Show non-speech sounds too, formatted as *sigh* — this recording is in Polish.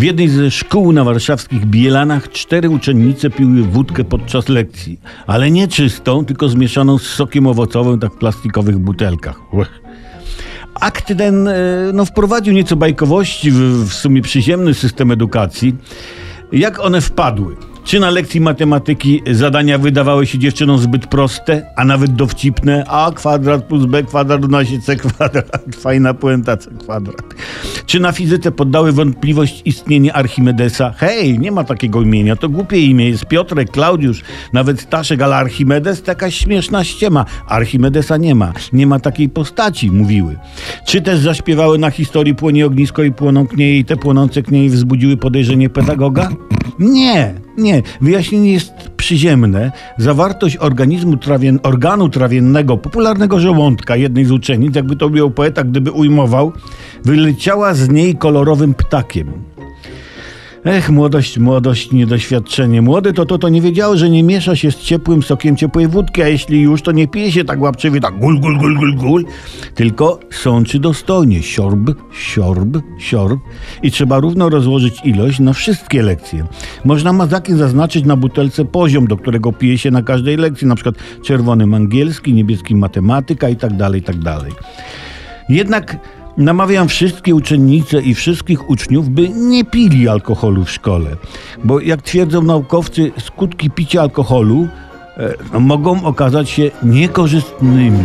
W jednej ze szkół na warszawskich Bielanach cztery uczennice piły wódkę podczas lekcji, ale nie czystą, tylko zmieszaną z sokiem owocowym, tak w plastikowych butelkach. Łech. Akt ten e, no, wprowadził nieco bajkowości w, w sumie przyziemny system edukacji. Jak one wpadły? Czy na lekcji matematyki zadania wydawały się dziewczynom zbyt proste, a nawet dowcipne? A kwadrat plus b kwadrat równa c kwadrat. *laughs* Fajna puenta c kwadrat. Czy na fizyce poddały wątpliwość istnienie Archimedesa? Hej, nie ma takiego imienia, to głupie imię. Jest Piotrek, Klaudiusz, nawet Staszek, ale Archimedes to jakaś śmieszna ściema. Archimedesa nie ma. Nie ma takiej postaci, mówiły. Czy też zaśpiewały na historii płonie ognisko i płoną knieje i te płonące knieje wzbudziły podejrzenie pedagoga? Nie, nie. Wyjaśnienie jest przyziemne. Zawartość organizmu trawien, organu trawiennego, popularnego żołądka jednej z uczennic, jakby to ujął poeta, gdyby ujmował, wyleciała z niej kolorowym ptakiem. Ech, młodość, młodość, niedoświadczenie. Młody to to, to nie wiedziały, że nie miesza się z ciepłym sokiem ciepłej wódki, a jeśli już, to nie pije się tak łapczywie, tak gul, gul, gul, gul, gul, tylko sączy dostojnie, siorb, siorb, siorb i trzeba równo rozłożyć ilość na wszystkie lekcje. Można mazakiem zaznaczyć na butelce poziom, do którego pije się na każdej lekcji, na przykład czerwonym angielski, niebieskim matematyka i tak dalej, i tak dalej. Jednak namawiam wszystkie uczennice i wszystkich uczniów, by nie pili alkoholu w szkole, bo jak twierdzą naukowcy, skutki picia alkoholu e, mogą okazać się niekorzystnymi.